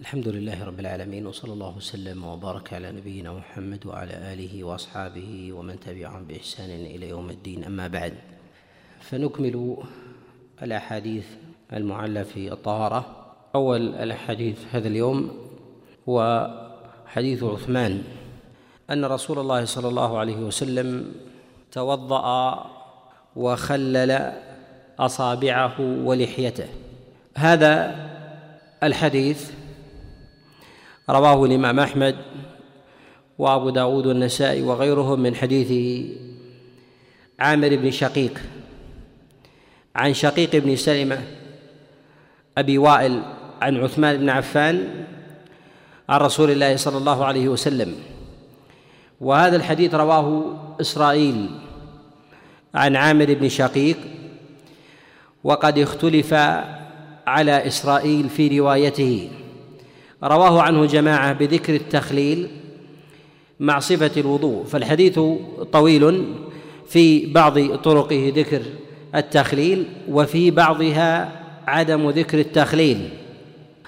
الحمد لله رب العالمين وصلى الله وسلم وبارك على نبينا محمد وعلى آله وأصحابه ومن تبعهم بإحسان إلى يوم الدين. أما بعد فنكمل الأحاديث المعلة في الطهارة. أول الأحاديث هذا اليوم هو حديث عثمان أن رسول الله صلى الله عليه وسلم توضأ وخلل أصابعه ولحيته. هذا الحديث رواه الإمام أحمد وأبو داود والنسائي وغيرهم من حديث عامر بن شقيق. عن شقيق بن سلمة أبي وائل عن عثمان بن عفان عن رسول الله صلى الله عليه وسلم. وهذا الحديث رواه إسرائيل عن عامر بن شقيق. وقد اختلف على إسرائيل في روايته. رواه عنه جماعة بذكر التخليل مع صفة الوضوء فالحديث طويل في بعض طرقه ذكر التخليل وفي بعضها عدم ذكر التخليل.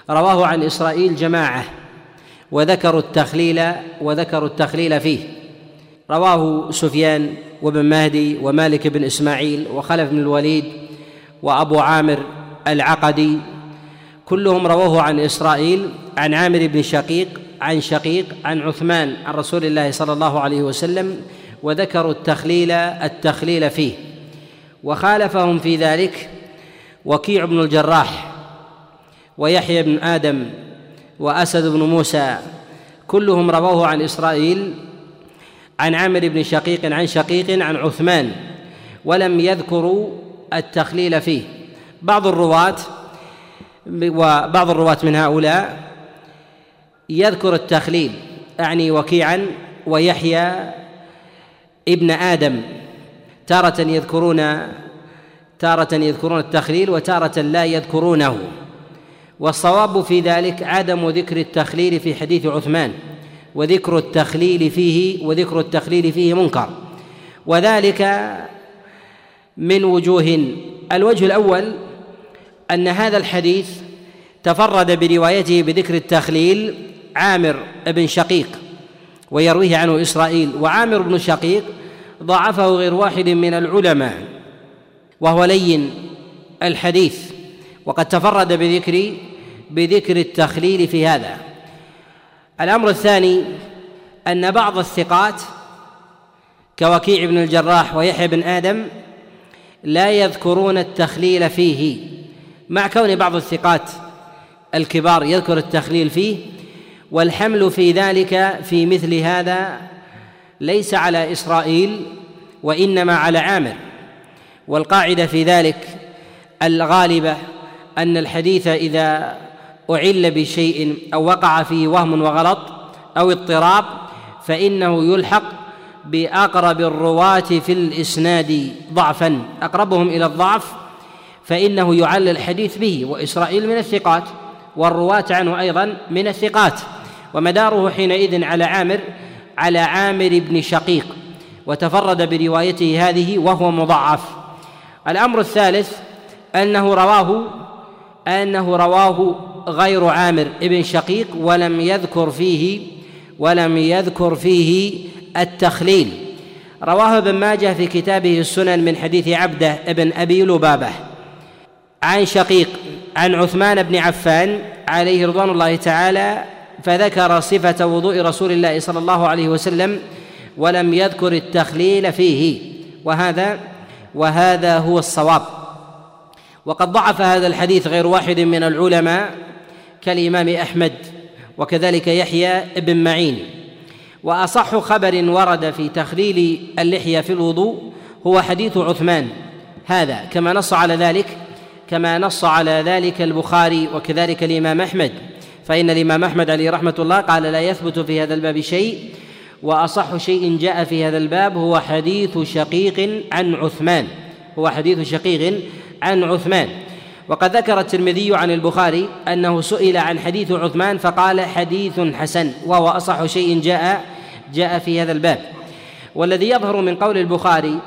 رواه عن إسرائيل جماعة وذكروا التخليل وذكروا التخليل فيه. رواه سفيان وابن مهدي ومالك بن إسماعيل وخلف بن الوليد وأبو عامر العقدي كلهم رووه عن إسرائيل عن عامر بن شقيق عن شقيق عن عثمان عن رسول الله صلى الله عليه وسلم وذكروا التخليل التخليل فيه. وخالفهم في ذلك وكيع بن الجراح ويحيى بن آدم وأسد بن موسى كلهم رووه عن إسرائيل عن عامر بن شقيق عن شقيق عن عثمان ولم يذكروا التخليل فيه. بعض الرواة وبعض الرواة من هؤلاء يذكر التخليل أعني وكيعا ويحيى ابن آدم تارة يذكرون تارة يذكرون التخليل وتارة لا يذكرونه. والصواب في ذلك عدم ذكر التخليل في حديث عثمان وذكر التخليل فيه وذكر التخليل فيه منكر. وذلك من وجوه الوجه الأول أن هذا الحديث تفرد بروايته بذكر التخليل عامر بن شقيق ويرويه عنه إسرائيل. وعامر بن شقيق ضعفه غير واحد من العلماء وهو لين الحديث. وقد تفرد بذكر بذكر التخليل في هذا. الأمر الثاني أن بعض الثقات كوكيع بن الجراح ويحيى بن آدم لا يذكرون التخليل فيه. مع كون بعض الثقات الكبار يذكر التخليل فيه والحمل في ذلك في مثل هذا ليس على إسرائيل وإنما على عامر. والقاعدة في ذلك الغالبة أن الحديث إذا أعل بشيء أو وقع فيه وهم وغلط أو اضطراب فإنه يلحق بأقرب الرواة في الإسناد ضعفا أقربهم إلى الضعف فإنه يعل الحديث به وإسرائيل من الثقات والرواة عنه أيضا من الثقات. ومداره حينئذ على عامر على عامر بن شقيق وتفرد بروايته هذه وهو مضعف. الأمر الثالث أنه رواه أنه رواه غير عامر بن شقيق ولم يذكر فيه ولم يذكر فيه التخليل. رواه ابن ماجه في كتابه السنن من حديث عبده بن أبي لبابة. عن شقيق عن عثمان بن عفان عليه رضوان الله تعالى فذكر صفة وضوء رسول الله صلى الله عليه وسلم ولم يذكر التخليل فيه. وهذا وهذا هو الصواب. وقد ضعف هذا الحديث غير واحد من العلماء كالإمام أحمد وكذلك يحيى بن معين. وأصح خبر ورد في تخليل اللحية في الوضوء هو حديث عثمان. هذا كما نص على ذلك كما نص على ذلك البخاري وكذلك الإمام أحمد. فإن الإمام أحمد عليه رحمة الله قال لا يثبت في هذا الباب شيء وأصح شيء جاء في هذا الباب هو حديث شقيق عن عثمان. هو حديث شقيق عن عثمان. وقد ذكر الترمذي عن البخاري أنه سئل عن حديث عثمان فقال حديث حسن وهو أصح شيء جاء جاء في هذا الباب. والذي يظهر من قول البخاري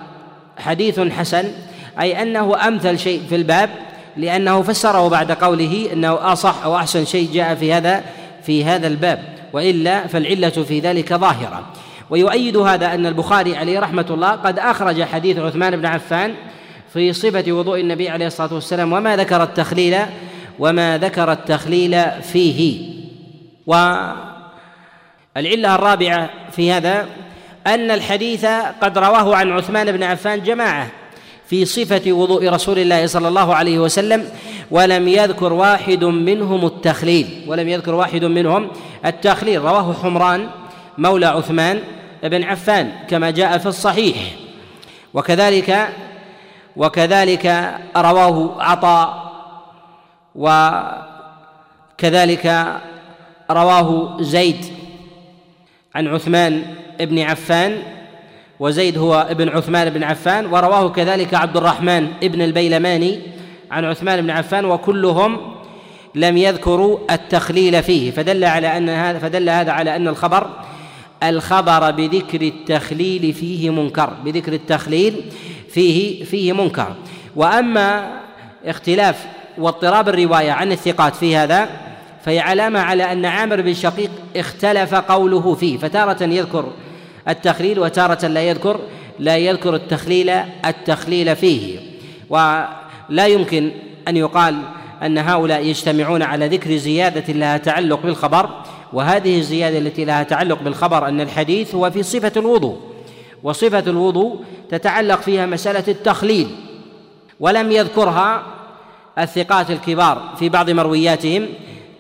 حديث حسن أي أنه أمثل شيء في الباب لأنه فسره بعد قوله أنه أصح أو أحسن شيء جاء في هذا في هذا الباب. وإلا فالعلة في ذلك ظاهرة. ويؤيد هذا أن البخاري عليه رحمة الله قد أخرج حديث عثمان بن عفان في صفة وضوء النبي عليه الصلاة والسلام وما ذكر التخليل وما ذكر التخليل فيه. والعلة الرابعة في هذا أن الحديث قد رواه عن عثمان بن عفان جماعة. في صفة وضوء رسول الله صلى الله عليه وسلم ولم يذكر واحد منهم التخليل ولم يذكر واحد منهم التخليل. رواه حمران مولى عثمان بن عفان كما جاء في الصحيح. وكذلك وكذلك رواه عطاء وكذلك رواه زيد عن عثمان بن عفان وزيد هو ابن عثمان بن عفان ورواه كذلك عبد الرحمن ابن البيلماني عن عثمان بن عفان وكلهم لم يذكروا التخليل فيه. فدل على أن هذا فدل هذا على أن الخبر الخبر بذكر التخليل فيه منكر بذكر التخليل فيه فيه منكر. وأما اختلاف واضطراب الرواية عن الثقات في هذا فهي علامة على أن عامر بن شقيق اختلف قوله فيه فتارة يذكر التخليل وتارة لا يذكر لا يذكر التخليل التخليل فيه. ولا يمكن أن يقال أن هؤلاء يجتمعون على ذكر زيادة لها تعلق بالخبر وهذه الزيادة التي لها تعلق بالخبر أن الحديث هو في صفة الوضوء. وصفة الوضوء تتعلق فيها مسألة التخليل. ولم يذكرها الثقات الكبار في بعض مروياتهم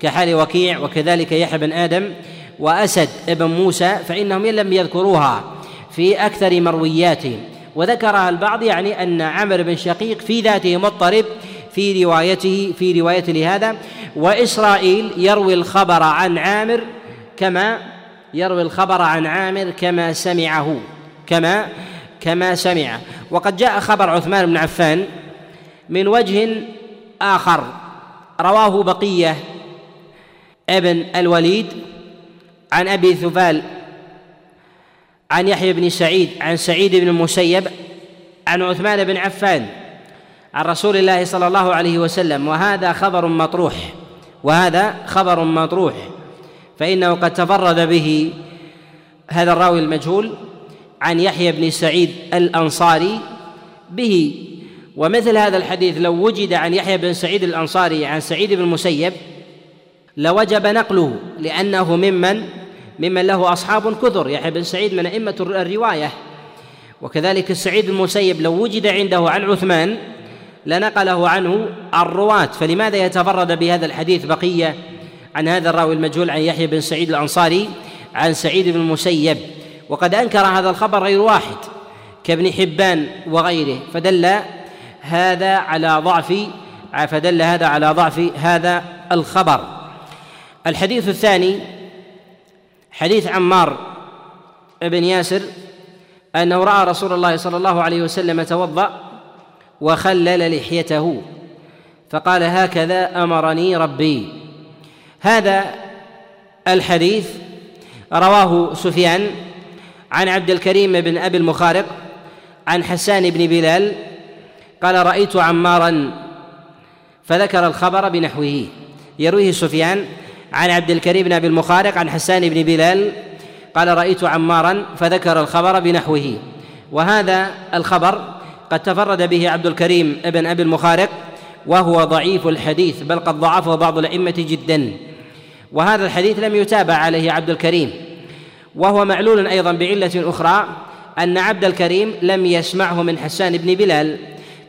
كحال وكيع وكذلك يحيى بن آدم وأسد بن موسى فإنهم لم يذكروها في أكثر مروياتهم وذكرها البعض يعني أن عمرو بن شقيق في ذاته مضطرب في روايته في روايته لهذا. وإسرائيل يروي الخبر عن عامر كما يروي الخبر عن عامر كما سمعه كما كما سمع. وقد جاء خبر عثمان بن عفان من وجه آخر رواه بقية ابن الوليد. عن أبي ثفال عن يحيى بن سعيد عن سعيد بن المسيب عن عثمان بن عفان عن رسول الله صلى الله عليه وسلم. وهذا خبر مطروح وهذا خبر مطروح فإنه قد تفرد به هذا الراوي المجهول عن يحيى بن سعيد الأنصاري به. ومثل هذا الحديث لو وجد عن يحيى بن سعيد الأنصاري عن سعيد بن المسيب لوجب نقله لأنه ممن ممن له أصحاب كثر. يحيى بن سعيد من أئمة الرواية. وكذلك السعيد المسيب لو وجد عنده عن عثمان لنقله عنه الرواة. فلماذا يتفرد بهذا الحديث بقية؟ عن هذا الراوي المجهول عن يحيى بن سعيد الأنصاري عن سعيد بن المسيب. وقد أنكر هذا الخبر غير واحد كابن حبان وغيره فدل هذا على ضعف فدل هذا على ضعف هذا الخبر. الحديث الثاني حديث عمار بن ياسر أنه رأى رسول الله صلى الله عليه وسلم توضأ وخلل لحيته فقال هكذا أمرني ربي. هذا الحديث رواه سفيان عن عبد الكريم بن أبي المخارق عن حسان بن بلال قال رأيت عمارا فذكر الخبر بنحوه. يرويه سفيان عن عبد الكريم بن أبي المخارق عن حسان بن بلال قال رأيت عمارا فذكر الخبر بنحوه. وهذا الخبر قد تفرد به عبد الكريم ابن أبي المخارق وهو ضعيف الحديث بل قد ضعفه بعض الأئمة جدا. وهذا الحديث لم يتابع عليه عبد الكريم. وهو معلول أيضا بعلة أخرى أن عبد الكريم لم يسمعه من حسان بن بلال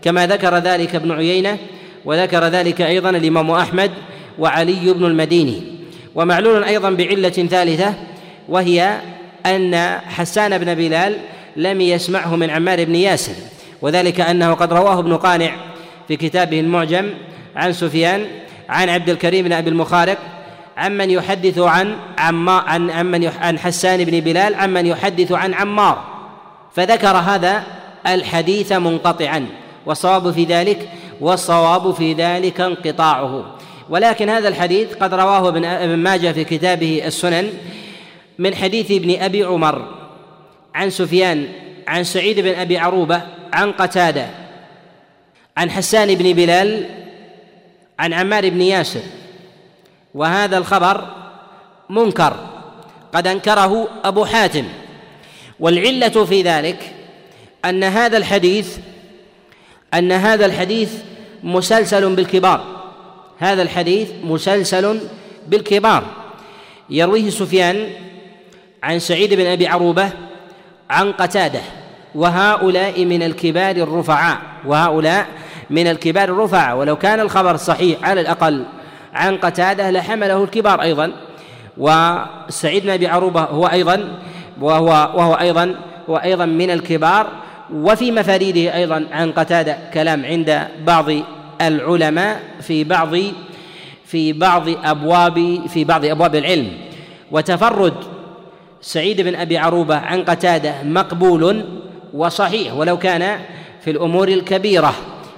كما ذكر ذلك ابن عيينة وذكر ذلك أيضا الإمام أحمد وعلي بن المديني ومعلول أيضا بعلة ثالثة وهي أن حسان بن بلال لم يسمعه من عمار بن ياسر وذلك أنه قد رواه ابن قانع في كتابه المعجم عن سفيان عن عبد الكريم بن أبي المخارق عمن يحدث عن عما عن عمن عن حسان بن بلال عمن يحدث عن عمار. فذكر هذا الحديث منقطعا والصواب في ذلك والصواب في ذلك انقطاعه. ولكن هذا الحديث قد رواه ابن ماجه في كتابه السنن من حديث ابن أبي عمر عن سفيان عن سعيد بن أبي عروبة عن قتادة عن حسان بن بلال عن عمار بن ياسر وهذا الخبر منكر قد أنكره أبو حاتم والعلة في ذلك أن هذا الحديث أن هذا الحديث مسلسل بالكبار هذا الحديث مسلسل بالكبار. يرويه سفيان عن سعيد بن أبي عروبة عن قتادة وهؤلاء من الكبار الرفعاء وهؤلاء من الكبار الرفعاء. ولو كان الخبر صحيح على الأقل عن قتادة لحمله الكبار أيضا وسعيد بن أبي عروبة هو أيضا وهو وهو أيضا هو أيضا من الكبار. وفي مفاريده أيضا عن قتادة كلام عند بعض العلماء في بعض في بعض ابواب في بعض أبواب العلم. وتفرد سعيد بن أبي عروبة عن قتادة مقبول وصحيح ولو كان في الأمور الكبيرة.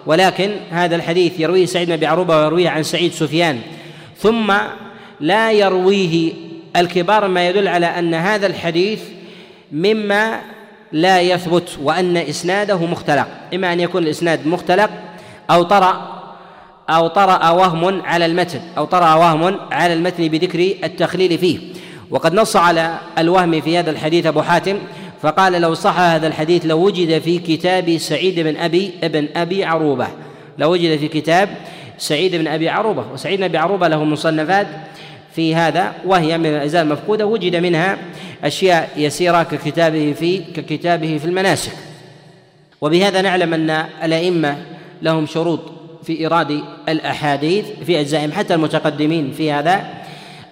ولكن هذا الحديث يرويه سعيد بن أبي عروبة ويرويه عن سعيد سفيان. ثم لا يرويه الكبار ما يدل على أن هذا الحديث مما لا يثبت وأن إسناده مختلق. إما أن يكون الإسناد مختلق أو طرأ أو طرأ وهم على المتن أو طرأ وهم على المتن بذكر التخليل فيه. وقد نص على الوهم في هذا الحديث أبو حاتم فقال لو صح هذا الحديث لوجد في كتاب سعيد بن أبي ابن أبي عروبة. لوجد في كتاب سعيد بن أبي عروبة. وسعيد بن أبي عروبة له مصنفات في هذا وهي من الاجزاء المفقوده وجد منها أشياء يسيرة ككتابه في ككتابه في المناسك. وبهذا نعلم أن الأئمة لهم شروط في إيراد الأحاديث في اجزائهم حتى المتقدمين في هذا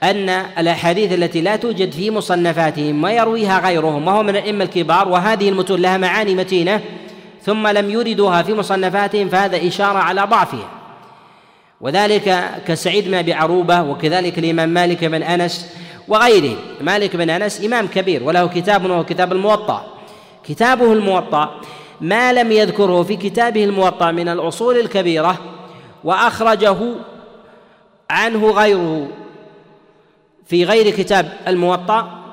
أن الأحاديث التي لا توجد في مصنفاتهم ويرويها غيرهم وهو من الأئمة الكبار وهذه المتون لها معاني متينة ثم لم يردوها في مصنفاتهم فهذا إشارة على ضعفها. وذلك كسعيد بن أبي عروبة وكذلك الإمام مالك بن أنس وغيره. مالك بن أنس إمام كبير وله كتاب وهو كتاب الموطأ. كتابه الموطأ ما لم يذكره في كتابه الموطأ من الأصول الكبيرة وأخرجه عنه غيره في غير كتاب الموطأ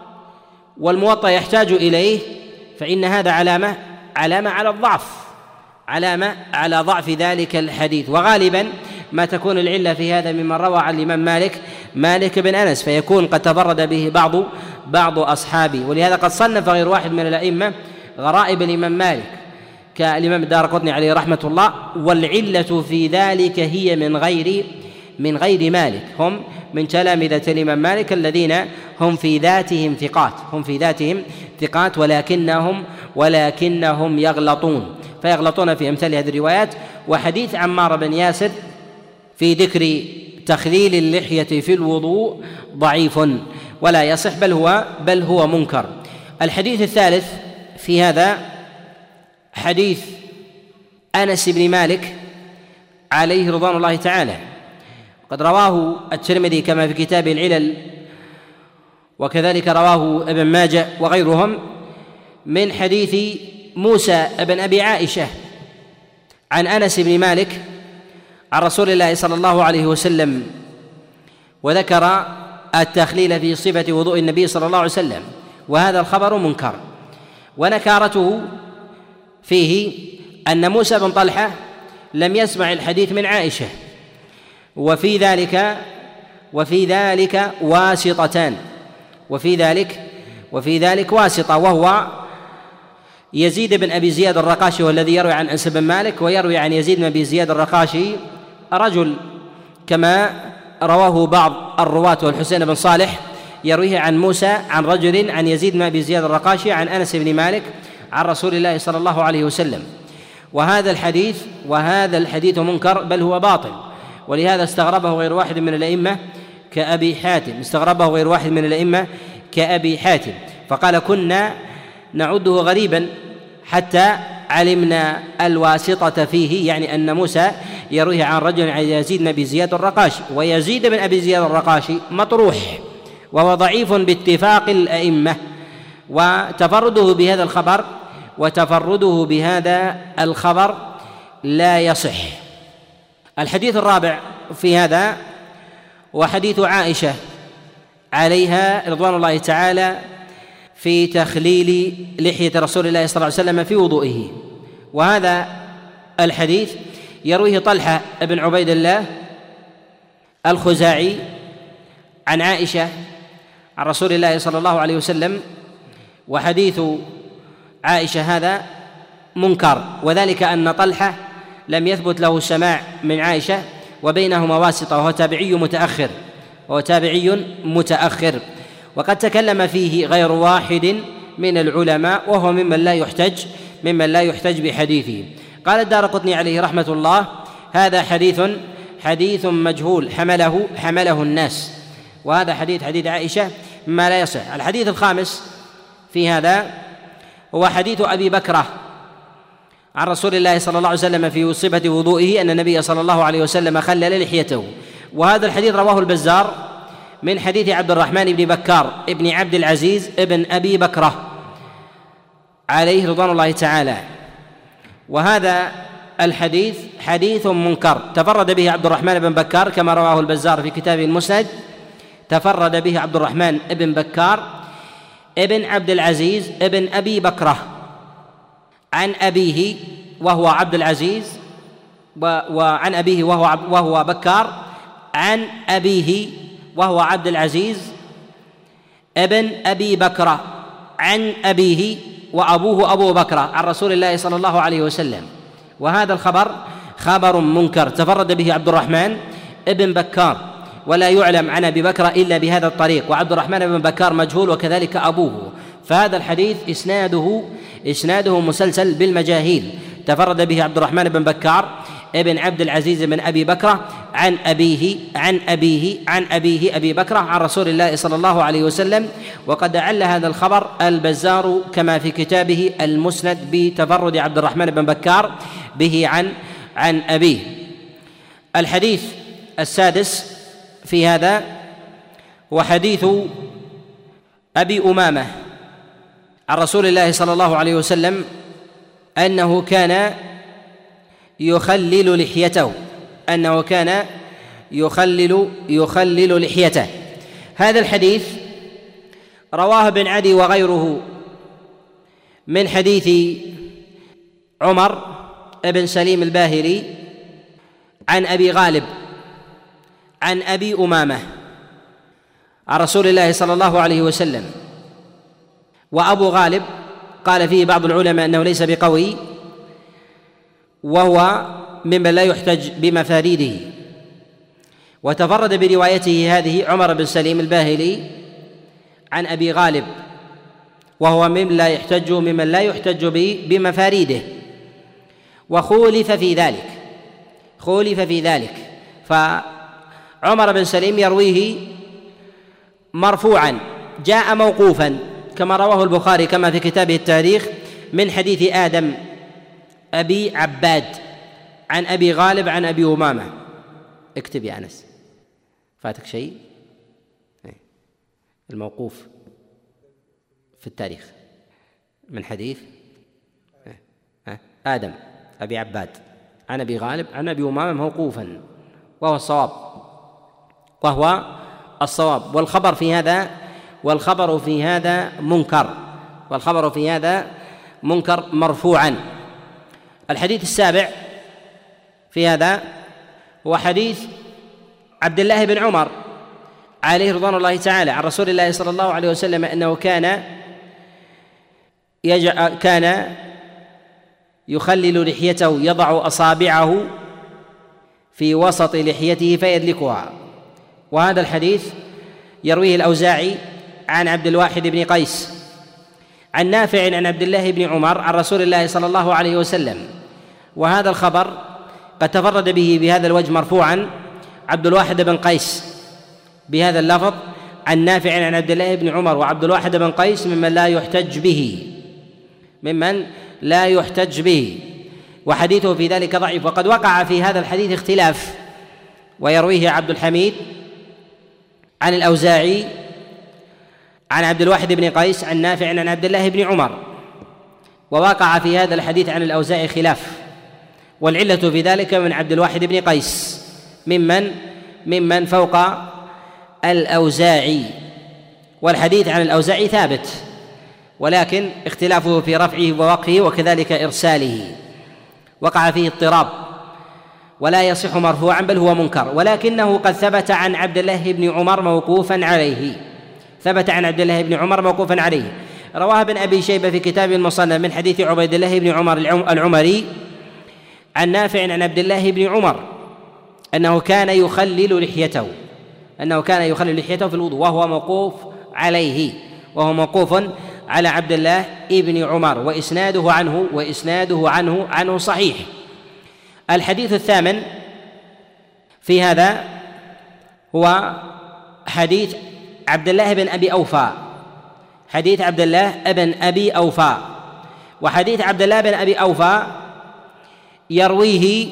والموطأ يحتاج إليه فإن هذا علامة علامة على الضعف علامة على ضعف ذلك الحديث. وغالبا ما تكون العلة في هذا ممن روى عن الإمام مالك مالك بن أنس فيكون قد تفرد به بعض بعض أصحابه. ولهذا قد صنف غير واحد من الأئمة غرائب الإمام مالك. كالإمام الدار قطني عليه رحمة الله والعلة في ذلك هي من غير من غير مالك. هم من تلامذة الإمام مالك الذين هم في ذاتهم ثقات هم في ذاتهم ثقات ولكنهم ولكنهم يغلطون. فيغلطون في أمثال هذه الروايات. وحديث عمار بن ياسر في ذكر تخليل اللحية في الوضوء ضعيف ولا يصح بل هو بل هو منكر. الحديث الثالث في هذا حديث أنس بن مالك عليه رضوان الله تعالى. قد رواه الترمذي كما في كتاب العلل وكذلك رواه ابن ماجه وغيرهم من حديث موسى بن أبي عائشة عن أنس بن مالك عن رسول الله صلى الله عليه وسلم وذكر التخليل في صفة وضوء النبي صلى الله عليه وسلم وهذا الخبر منكر. ونكارته فيه أن موسى بن طلحة لم يسمع الحديث من عائشة. وفي ذلك وفي ذلك واسطتان. وفي ذلك وفي ذلك واسطة وهو يزيد بن أبي زياد الرقاشي والذي يروي عن أنس بن مالك ويروي عن يزيد بن أبي زياد الرقاشي رجل كما رواه بعض الرواة والحسين بن صالح يرويه عن موسى عن رجل عن يزيد بن أبي زياد الرقاشي عن أنس بن مالك عن رسول الله صلى الله عليه وسلم. وهذا الحديث وهذا الحديث منكر بل هو باطل. ولهذا استغربه غير واحد من الأئمة كأبي حاتم. استغربه غير واحد من الأئمة كأبي حاتم. فقال كنا نعده غريبا حتى علمنا الواسطة فيه. يعني أن موسى يرويه عن رجل عن يزيد بن أبي زياد الرقاشي. ويزيد بن أبي زياد الرقاشي مطروح وهو ضعيف باتفاق الأئمة. وتفرده بهذا الخبر وتفرده بهذا الخبر لا يصح. الحديث الرابع في هذا وحديث عائشة عليها رضوان الله تعالى في تخليل لحية رسول الله صلى الله عليه وسلم في وضوئه. وهذا الحديث يرويه طلحة بن عبيد الله الخزاعي عن عائشة عن رسول الله صلى الله عليه وسلم وحديث عائشة هذا منكر وذلك أن طلحة لم يثبت له السماع من عائشة وبينهما واسطه وهو تابعي متأخر وهو تابعي متأخر. وقد تكلم فيه غير واحد من العلماء وهو ممن لا يحتج ممن لا يحتج بحديثه. قال الدار قطني عليه رحمة الله هذا حديث حديث مجهول حمله حمله الناس. وهذا حديث حديث عائشة ما لا يصح. الحديث الخامس في هذا هو حديث أبي بكرة عن رسول الله صلى الله عليه وسلم في صفة وضوئه أن النبي صلى الله عليه وسلم خلل لحيته. وهذا الحديث رواه البزار من حديث عبد الرحمن بن بكار ابن عبد العزيز ابن أبي بكرة عليه رضوان الله تعالى. وهذا الحديث حديث منكر. تفرد به عبد الرحمن بن بكار كما رواه البزار في كتابه المسند. تفرد به عبد الرحمن بن بكار ابن عبد العزيز ابن أبي بكرة. عن أبيه وهو عبد العزيز وعن أبيه وهو وهو بكار. عن أبيه وهو عبد العزيز ابن أبي بكرة. عن أبيه وأبوه أبو بكرة عن رسول الله صلى الله عليه وسلم. وهذا الخبر خبر منكر تفرد به عبد الرحمن ابن بكار. ولا يعلم عن أبي بكر إلا بهذا الطريق. وعبد الرحمن بن بكار مجهول وكذلك أبوه. فهذا الحديث إسناده إسناده مسلسل بالمجاهيل. تفرد به عبد الرحمن بن بكار ابن عبد العزيز بن أبي بكرة عن أبيه عن أبيه عن أبيه أبي بكرة عن رسول الله صلى الله عليه وسلم. وقد أعل هذا الخبر البزار كما في كتابه المسند بتفرد عبد الرحمن بن بكار به عن عن أبيه. الحديث السادس في هذا هو حديث أبي أمامة عن رسول الله صلى الله عليه وسلم أنه كان يخلل لحيته أنه كان يخلل يخلل لحيته. هذا الحديث رواه ابن عدي وغيره من حديث عمر بن سليم الباهلي عن أبي غالب عن أبي أمامة عن رسول الله صلى الله عليه وسلم. وأبو غالب قال فيه بعض العلماء أنه ليس بقوي وهو ممن لا يحتج بمفاريده. وتفرد بروايته هذه عمر بن سليم الباهلي عن أبي غالب وهو ممن لا يحتج ممن لا يحتج بمفاريده. وخولف في ذلك خولف في ذلك. فعمر بن سليم يرويه مرفوعا جاء موقوفا كما رواه البخاري كما في كتابه التاريخ من حديث آدم أبي عباد عن أبي غالب عن أبي أمامة. اكتب يا أنس. فاتك شيء؟ إيه. الموقوف في التاريخ. من حديث؟ إيه. آدم أبي عباد. عن أبي غالب عن أبي أمامة موقوفا وهو الصواب. وهو الصواب. والخبر في هذا والخبر في هذا منكر. والخبر في هذا منكر مرفوعا. الحديث السابع في هذا هو حديث عبد الله بن عمر عليه رضوان الله تعالى عن رسول الله صلى الله عليه وسلم أنه كان يجع كان يخلل لحيته يضع أصابعه في وسط لحيته فيدلكها. وهذا الحديث يرويه الأوزاعي عن عبد الواحد بن قيس عن نافع عن عبد الله بن عمر عن رسول الله صلى الله عليه وسلم وهذا الخبر قد تفرد به بهذا الوجه مرفوعا عبد الواحد بن قيس بهذا اللفظ عن نافع عن عبد الله بن عمر وعبد الواحد بن قيس ممن لا يحتج به ممن لا يحتج به وحديثه في ذلك ضعيف وقد وقع في هذا الحديث اختلاف ويرويه عبد الحميد عن الأوزاعي عن عبد الواحد بن قيس عن نافع عن عبد الله بن عمر. ووقع في هذا الحديث عن الأوزاعي خلاف. والعلة في ذلك من عبد الواحد بن قيس ممن ممن فوق الأوزاعي. والحديث عن الأوزاعي ثابت ولكن اختلافه في رفعه ووقفه وكذلك إرساله. وقع فيه اضطراب. ولا يصح مرفوعا بل هو منكر. ولكنه قد ثبت عن عبد الله بن عمر موقوفا عليه. ثبت عن عبد الله بن عمر موقوفا عليه. رواه ابن أبي شيبة في كتاب المصنف من حديث عبيد الله بن عمر العمري عن نافع عن عبد الله بن عمر أنه كان يخلل لحيته. أنه كان يخلل لحيته في الوضوء وهو موقوف عليه. وهو موقوف على عبد الله بن عمر وإسناده عنه وإسناده عنه عنه صحيح. الحديث الثامن في هذا هو حديث عبد الله بن أبي أوفى. حديث عبد الله بن أبي أوفى. وحديث عبد الله بن أبي أوفى يرويه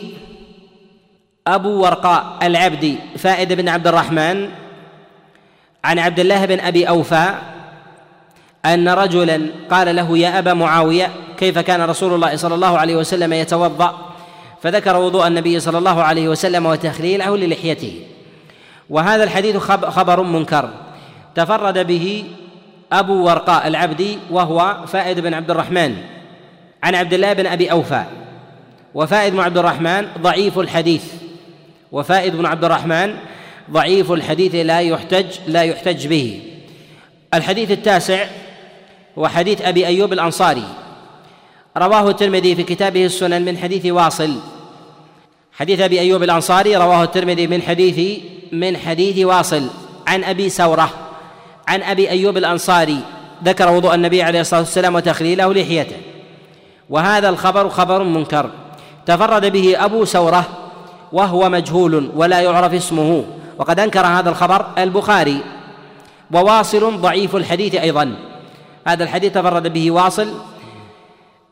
أبو ورقاء العبدي فائد بن عبد الرحمن عن عبد الله بن أبي أوفى أن رجلا قال له يا أبا معاوية كيف كان رسول الله صلى الله عليه وسلم يتوضأ؟ فذكر وضوء النبي صلى الله عليه وسلم وتخليله للحيته. وهذا الحديث خبر منكر. تفرد به أبو ورقاء العبدي وهو فائد بن عبد الرحمن عن عبد الله بن أبي أوفى. وفائد بن عبد الرحمن ضعيف الحديث. وفائد بن عبد الرحمن ضعيف الحديث لا يحتج لا يحتج به. الحديث التاسع هو حديث أبي أيوب الأنصاري. رواه الترمذي في كتابه السنن من حديث واصل. حديث أبي أيوب الأنصاري رواه الترمذي من حديث من حديث واصل. عن أبي سورة عن أبي أيوب الأنصاري. ذكر وضوء النبي عليه الصلاة والسلام وتخليله لحيته. وهذا الخبر خبر منكر. تفرد به أبو سورة وهو مجهول ولا يعرف اسمه. وقد أنكر هذا الخبر البخاري. وواصل ضعيف الحديث أيضا. هذا الحديث تفرد به واصل.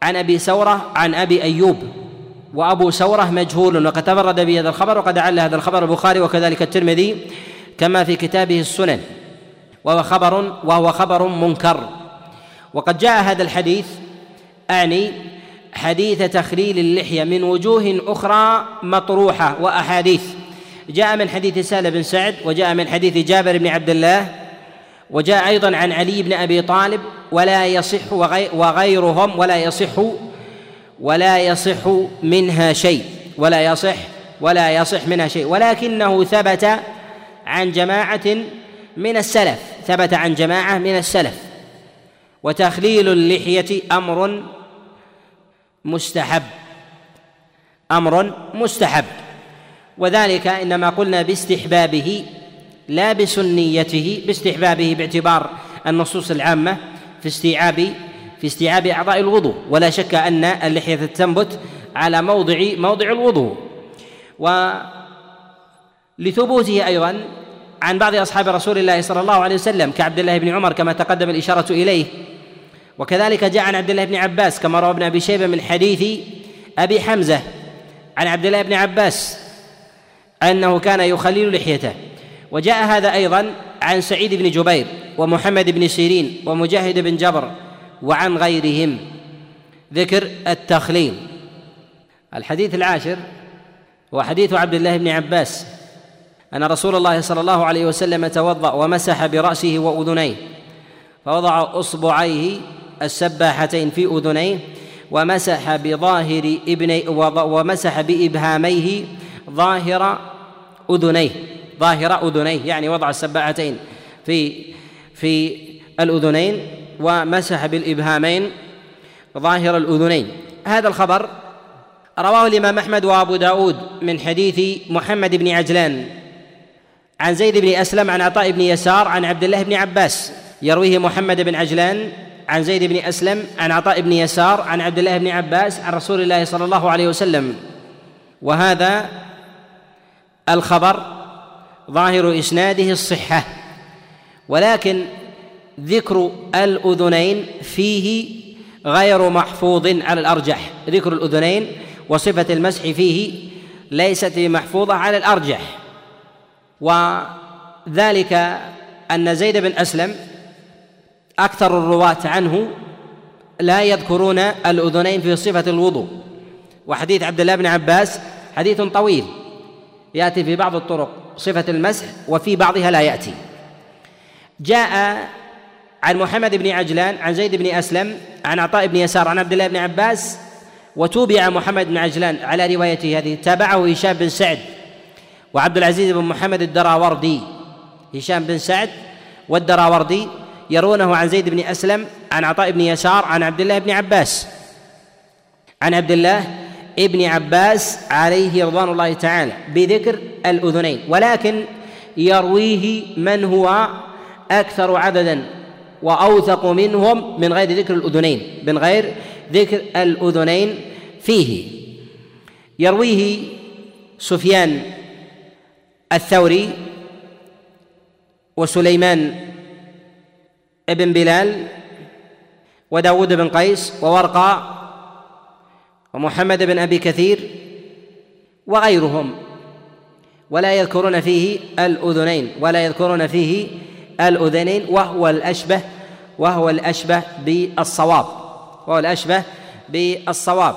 عن أبي سورة عن أبي أيوب وأبو سورة مجهول. وقد تفرد بهذا الخبر وقد عل هذا الخبر البخاري وكذلك الترمذي كما في كتابه السنن. وهو خبر وهو خبر منكر. وقد جاء هذا الحديث أعني حديث تخليل اللحية من وجوه أخرى مطروحة وأحاديث. جاء من حديث سهل بن سعد وجاء من حديث جابر بن عبد الله وجاء أيضا عن علي بن أبي طالب ولا يصح وغيرهم ولا يصح ولا يصح منها شيء ولا يصح ولا يصح منها شيء. ولكنه ثبت عن جماعة من السلف ثبت عن جماعة من السلف. وتخليل اللحية أمر مستحب أمر مستحب. وذلك إنما قلنا باستحبابه. لا بسنيته باستحبابه باعتبار النصوص العامة في استيعاب في استيعاب أعضاء الوضوء. ولا شك أن اللحية تنبت على موضع موضع الوضوء. ولثبوته أيضا عن بعض أصحاب رسول الله صلى الله عليه وسلم كعبد الله بن عمر كما تقدم الإشارة إليه. وكذلك جاء عن عبد الله بن عباس كما روى ابن أبي شيبة من حديث أبي حمزة عن عبد الله بن عباس أنه كان يخلل لحيته. وجاء هذا أيضا عن سعيد بن جبير ومحمد بن سيرين ومجاهد بن جبر وعن غيرهم. ذكر التخليل. الحديث العاشر هو حديث عبد الله بن عباس. أن رسول الله صلى الله عليه وسلم توضأ ومسح برأسه وأذنيه فوضع أصبعيه السباحتين في أذنيه ومسح بظاهر ابني ومسح بإبهاميه ظاهر أذنيه. ظاهر أذنيه يعني وضع السباحتين في في الأذنين ومسح بالإبهامين ظاهر الأذنين. هذا الخبر رواه الإمام أحمد وأبو داود من حديث محمد بن عجلان عن زيد بن أسلم عن عطاء بن يسار عن عبد الله بن عباس يرويه محمد بن عجلان عن زيد بن أسلم عن عطاء بن يسار عن عبد الله بن عباس عن رسول الله صلى الله عليه وسلم. وهذا الخبر ظاهر إسناده الصحة ولكن ذكر الأذنين فيه غير محفوظ على الأرجح. ذكر الأذنين وصفة المسح فيه ليست محفوظة على الأرجح. وذلك أن زيد بن أسلم أكثر الرواة عنه لا يذكرون الأذنين في صفة الوضوء. وحديث عبد الله بن عباس حديث طويل يأتي في بعض الطرق. صفة المسح وفي بعضها لا يأتي. جاء عن محمد بن عجلان عن زيد بن أسلم عن عطاء بن يسار عن عبد الله بن عباس وتوبع محمد بن عجلان على روايته هذه. تابعه هشام بن سعد وعبد العزيز بن محمد الدراوردي. هشام بن سعد والدراوردي يرونه عن زيد بن أسلم عن عطاء بن يسار عن عبد الله بن عباس. عن عبد الله ابن عباس عليه رضوان الله تعالى بذكر الأذنين ولكن يرويه من هو أكثر عددا وأوثق منهم من غير ذكر الأذنين من غير ذكر الأذنين فيه. يرويه سفيان الثوري وسليمان بن بلال وداود بن قيس وورقة ومحمد بن أبي كثير وغيرهم ولا يذكرون فيه الأذنين ولا يذكرون فيه الأذنين وهو الأشبه وهو الأشبه بالصواب وهو الأشبه بالصواب.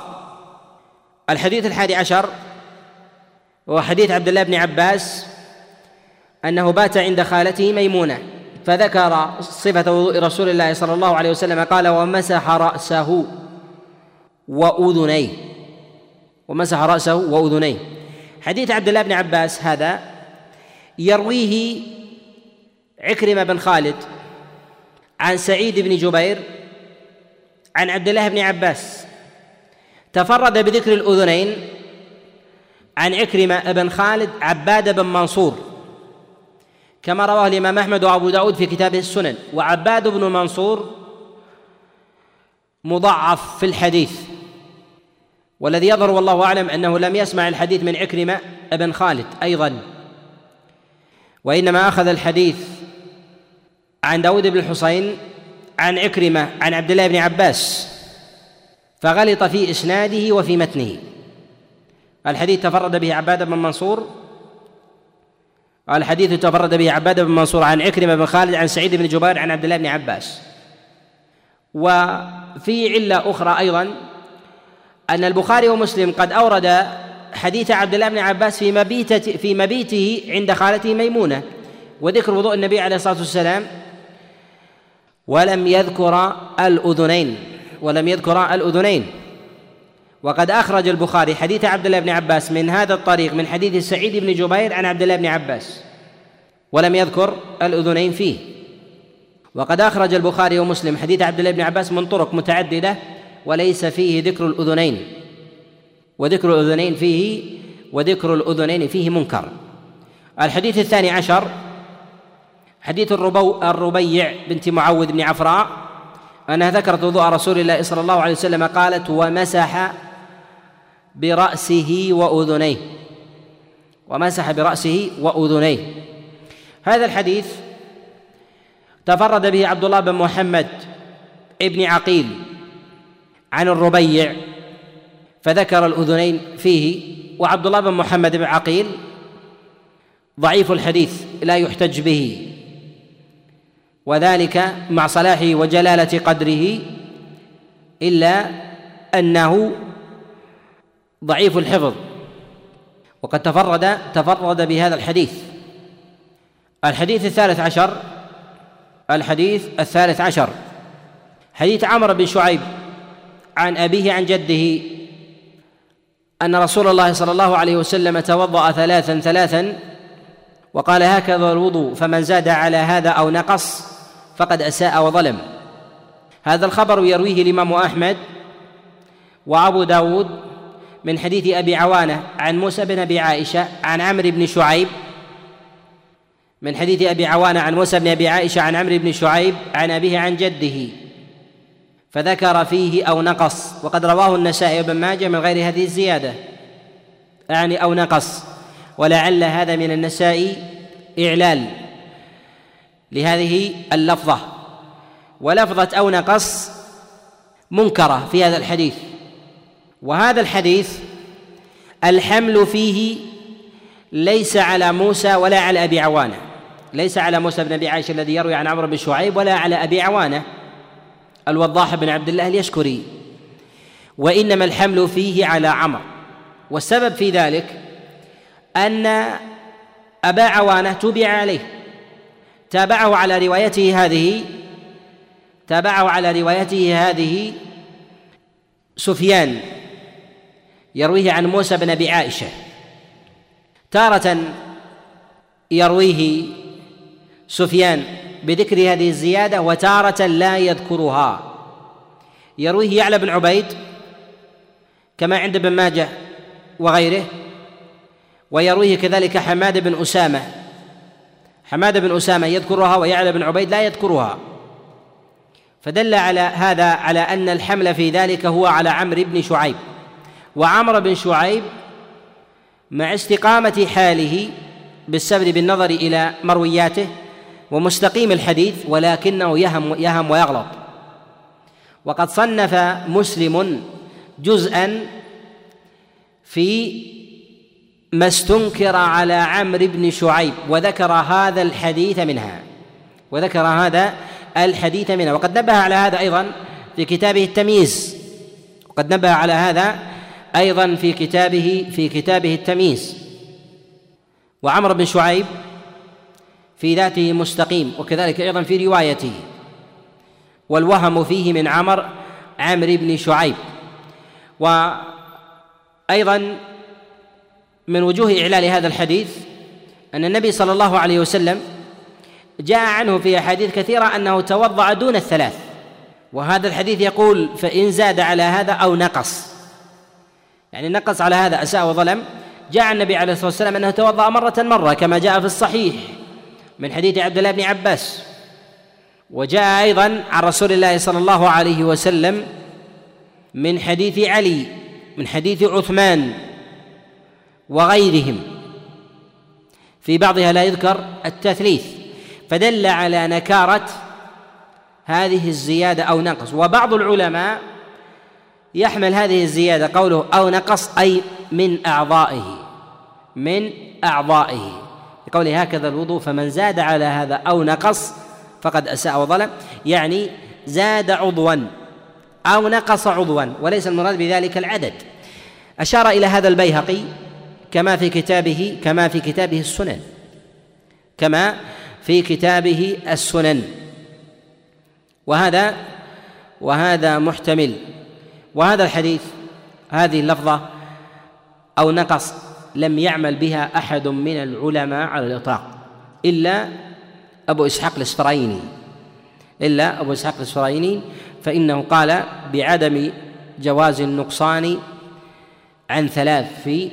الحديث الحادي عشر هو حديث عبد الله بن عباس أنه بات عند خالته ميمونة فذكر صفة وضوء رسول الله صلى الله عليه وسلم قال ومسح رأسه. وأذنيه. ومسح رأسه وأذنيه. حديث عبد الله بن عباس هذا يرويه عكرمة بن خالد عن سعيد بن جبير عن عبد الله بن عباس. تفرد بذكر الأذنين عن عكرمة بن خالد عباد بن منصور. كما رواه الإمام أحمد وأبو داود في كتابه السنن. وعباد بن منصور مضعف في الحديث. والذي يظهر والله أعلم أنه لم يسمع الحديث من عكرمة بن خالد أيضا. وإنما أخذ الحديث عن داود بن الحصين عن عكرمة عن عبد الله بن عباس فغلط في إسناده وفي متنه. الحديث تفرد به عباد بن منصور الحديث تفرد به عباد بن منصور عن عكرمة بن خالد عن سعيد بن جبير عن عبد الله بن عباس. وفي علة أخرى أيضا أن البخاري ومسلم قد أورد حديث عبد الله بن عباس في مبيتة في مبيته عند خالته ميمونة وذكر وضوء النبي عليه الصلاة والسلام ولم يذكر الأذنين ولم يذكر الأذنين. وقد أخرج البخاري حديث عبد الله بن عباس من هذا الطريق من حديث سعيد بن جبير عن عبد الله بن عباس ولم يذكر الأذنين فيه. وقد أخرج البخاري ومسلم حديث عبد الله بن عباس من طرق متعددة وليس فيه ذكر الأذنين. وذكر الأذنين فيه وذكر الأذنين فيه منكر. الحديث الثاني عشر حديث الربو الربيع بنت معوذ بن عفراء أنها ذكرت وضوء رسول الله صلى الله عليه وسلم قالت ومسح برأسه وأذنيه. ومسح برأسه وأذنيه. هذا الحديث تفرد به عبد الله بن محمد ابن عقيل عن الربيع فذكر الأذنين فيه وعبد الله بن محمد بن عقيل ضعيف الحديث لا يحتج به. وذلك مع صلاحه وجلالة قدره إلا أنه ضعيف الحفظ. وقد تفرد تفرد بهذا الحديث. الحديث الثالث عشر الحديث الثالث عشر. حديث عمرو بن شعيب عن أبيه عن جده أن رسول الله صلى الله عليه وسلم توضأ ثلاثا ثلاثا وقال هكذا الوضوء فمن زاد على هذا أو نقص فقد أساء وظلم. هذا الخبر يرويه الإمام أحمد وأبو داود من حديث أبي عوانة عن موسى بن أبي عائشة عن عمرو بن شعيب من حديث أبي عوانة عن موسى بن أبي عائشة عن عمرو بن شعيب عن أبيه عن جده. فذكر فيه أو نقص. وقد رواه النسائي بن ماجه من غير هذه الزيادة. أعني أو نقص. ولعل هذا من النسائي إعلال لهذه اللفظة. ولفظة أو نقص منكرة في هذا الحديث. وهذا الحديث الحمل فيه ليس على موسى ولا على أبي عوانة. ليس على موسى بن أبي عائشه الذي يروي عن عمرو بن شعيب ولا على أبي عوانة. الوضاح بن عبد الله اليشكري. وإنما الحمل فيه على عمرو والسبب في ذلك أن أبا عوانة تبع عليه. تابعه على روايته هذه تابعه على روايته هذه سفيان يرويه عن موسى بن أبي عائشة. تارة يرويه سفيان بذكر هذه الزيادة وتارة لا يذكرها. يرويه يعلى بن عبيد كما عند ابن ماجه وغيره ويرويه كذلك حماد بن أسامة. حماد بن أسامة يذكرها ويعلى بن عبيد لا يذكرها. فدل على هذا على أن الحمل في ذلك هو على عمرو بن شعيب. وعمرو بن شعيب مع استقامة حاله بالسبر بالنظر إلى مروياته ومستقيم الحديث ولكنه يهم يهم ويغلط. وقد صنف مسلم جزءا في ما استنكر على عمرو بن شعيب وذكر هذا الحديث منها وذكر هذا الحديث منها. وقد نبه على هذا أيضا في كتابه التمييز. وقد نبه على هذا أيضا في كتابه في كتابه التمييز. وعمر بن شعيب في ذاته مستقيم وكذلك أيضا في روايته. والوهم فيه من عمر عمرو بن شعيب. وأيضا من وجوه إعلال هذا الحديث أن النبي صلى الله عليه وسلم جاء عنه في أحاديث كثيرة أنه توضأ دون الثلاث. وهذا الحديث يقول فإن زاد على هذا أو نقص. يعني نقص على هذا أساء وظلم. جاء النبي عليه الصلاة والسلام أنه توضأ مرة مرة كما جاء في الصحيح. من حديث عبد الله بن عباس. وجاء أيضا عن رسول الله صلى الله عليه وسلم من حديث علي من حديث عثمان وغيرهم. في بعضها لا يذكر التثليث. فدل على نكارة هذه الزيادة أو نقص. وبعض العلماء يحمل هذه الزيادة قوله أو نقص أي من أعضائه من أعضائه. لقوله هكذا الوضوء فمن زاد على هذا أو نقص فقد أساء وظلم. يعني زاد عضوا أو نقص عضوا وليس المراد بذلك العدد. أشار إلى هذا البيهقي كما في كتابه كما في كتابه السنن. كما في كتابه السنن. وهذا وهذا محتمل. وهذا الحديث هذه اللفظة أو نقص لم يعمل بها أحد من العلماء على الإطلاق إلا أبو إسحاق الإسفرايني إلا أبو إسحاق الإسفرايني فإنه قال بعدم جواز النقصان عن ثلاث في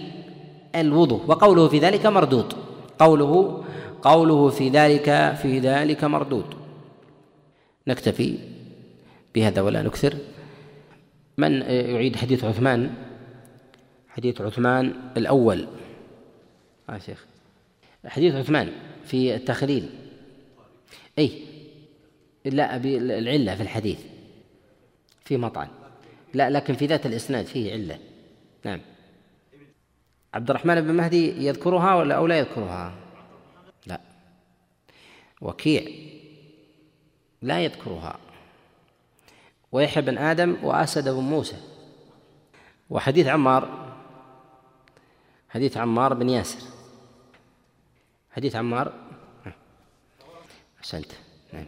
الوضوء وقوله في ذلك مردود قوله قوله في ذلك في ذلك مردود. نكتفي بهذا ولا نكثر. من يعيد حديث عثمان؟ حديث عثمان الأول. آه شيخ. حديث عثمان في التخليل. أي. لا أبي العلة في الحديث. في مطعن. لا لكن في ذات الإسناد فيه علة. نعم. عبد الرحمن بن مهدي يذكرها ولا أو لا يذكرها؟ لا. وكيع. لا يذكرها. ويحيى بن آدم وأسد بن موسى. وحديث عمار حديث عمار بن ياسر. حديث عمار. أحسنت. نعم.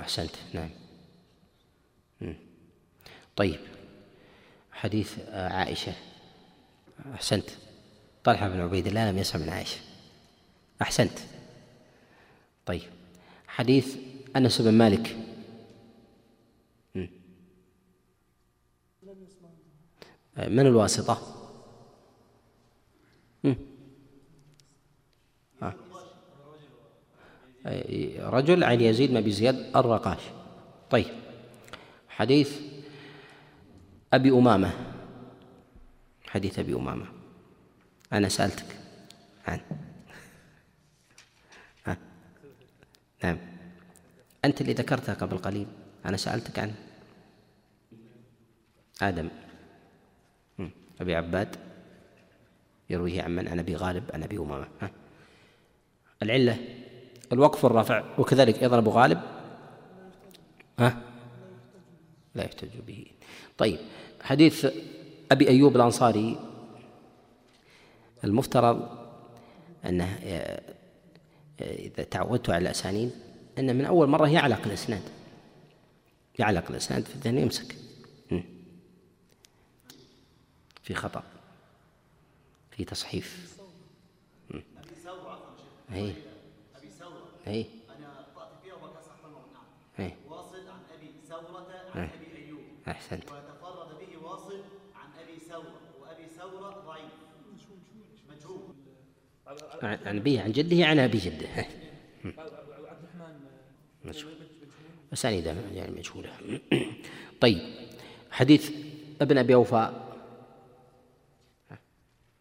أحسنت. نعم. طيب. حديث عائشة. أحسنت. طلحة بن عبيد الله لم يسمع من عائشة. أحسنت. طيب. حديث أنس بن مالك. من الواسطة؟ رجل عن يزيد بن زياد الرقاش. طيب. حديث أبي أمامة. حديث أبي أمامة. أنا سألتك. عن. ها. نعم. أنت اللي ذكرتها قبل قليل. أنا سألتك عنه آدم. أبي عباد يرويه عن من؟ عن أبي غالب عن أبي أمامة. ها. العلة الوقف والرفع وكذلك أيضا أبو غالب. ها؟ لا يحتج به. طيب حديث أبي أيوب الأنصاري المفترض أنه إذا تعودت على الأسانيد أن من أول مرة يعلق الإسناد. يعلق الإسناد في الذهن يمسك. في خطأ في تصحيف. أي. ابي ثوره أي. أنا اخطات فيها وكسر حمر نعم واصل عن ابي ثوره عن. ابي ايوب أحسنت. وتفرد به واصل عن ابي ثوره وابي ثوره ضعيف مجهول عن أبيه عن جده عن أبي جده. عبد الرحمن مجهول. أسانيد يعني مجهولة طيب حديث ابن أبي أوفاء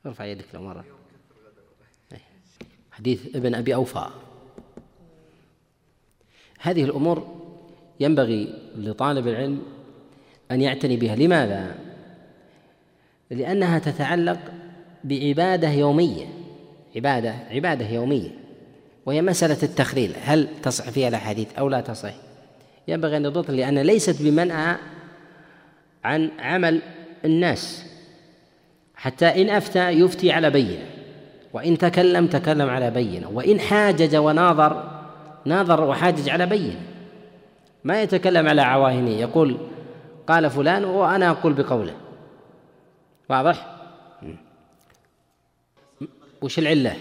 ارفع يدك لو مرة. حديث ابن أبي أوفاء هذه الأمور ينبغي لطالب العلم أن يعتني بها. لماذا؟ لأنها تتعلق بعبادة يومية. عبادة عبادة يومية. وهي مسألة التخليل. هل تصح فيها الأحاديث أو لا تصح؟ ينبغي أن يضبط لأن ليست بمنأى عن عمل الناس. حتى إن أفتى يفتي على بينة وإن تكلم تكلم على بينة وإن حاجج وناظر ناظر وحاجج على بينة ما يتكلم على عواهنه يقول قال فلان وأنا أقول بقوله واضح؟ وش العلة؟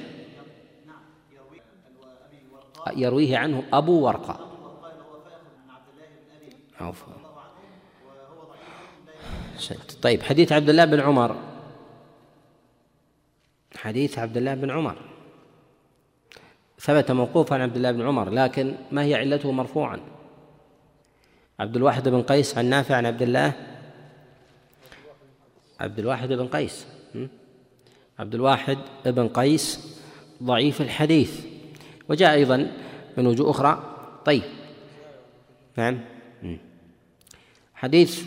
يرويه عنه أبو ورقة عفوا. طيب حديث عبد الله بن عمر حديث عبد الله بن عمر. ثبت موقوفا عن عبد الله بن عمر لكن ما هي علته مرفوعا. عبد الواحد بن قيس عن نافع عن عبد الله. عبد الواحد بن قيس? عبد الواحد بن قيس ضعيف الحديث. وجاء أيضا من وجوه أخرى. طيب. نعم. حديث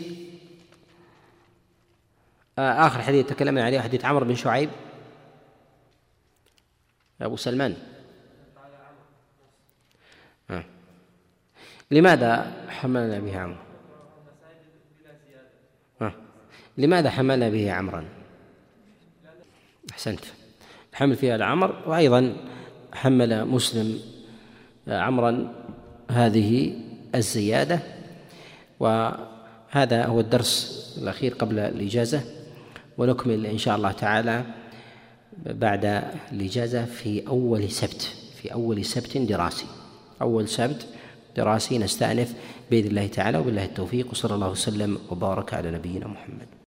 آه آخر حديث تكلمنا عليه حديث عمرو بن شعيب. أبو سلمان. آه. لماذا حملنا به عمرو؟ آه. لماذا حملنا به عمرا؟ أحسنت. الحمل فيها العمر وأيضا حمل مسلم عمرا هذه الزيادة. وهذا هو الدرس الأخير قبل الإجازة ونكمل إن شاء الله تعالى بعد الإجازة في أول سبت في أول سبت دراسي. أول سبت دراسي نستأنف بإذن الله تعالى وبالله التوفيق وصلى الله وسلم وبارك على نبينا محمد.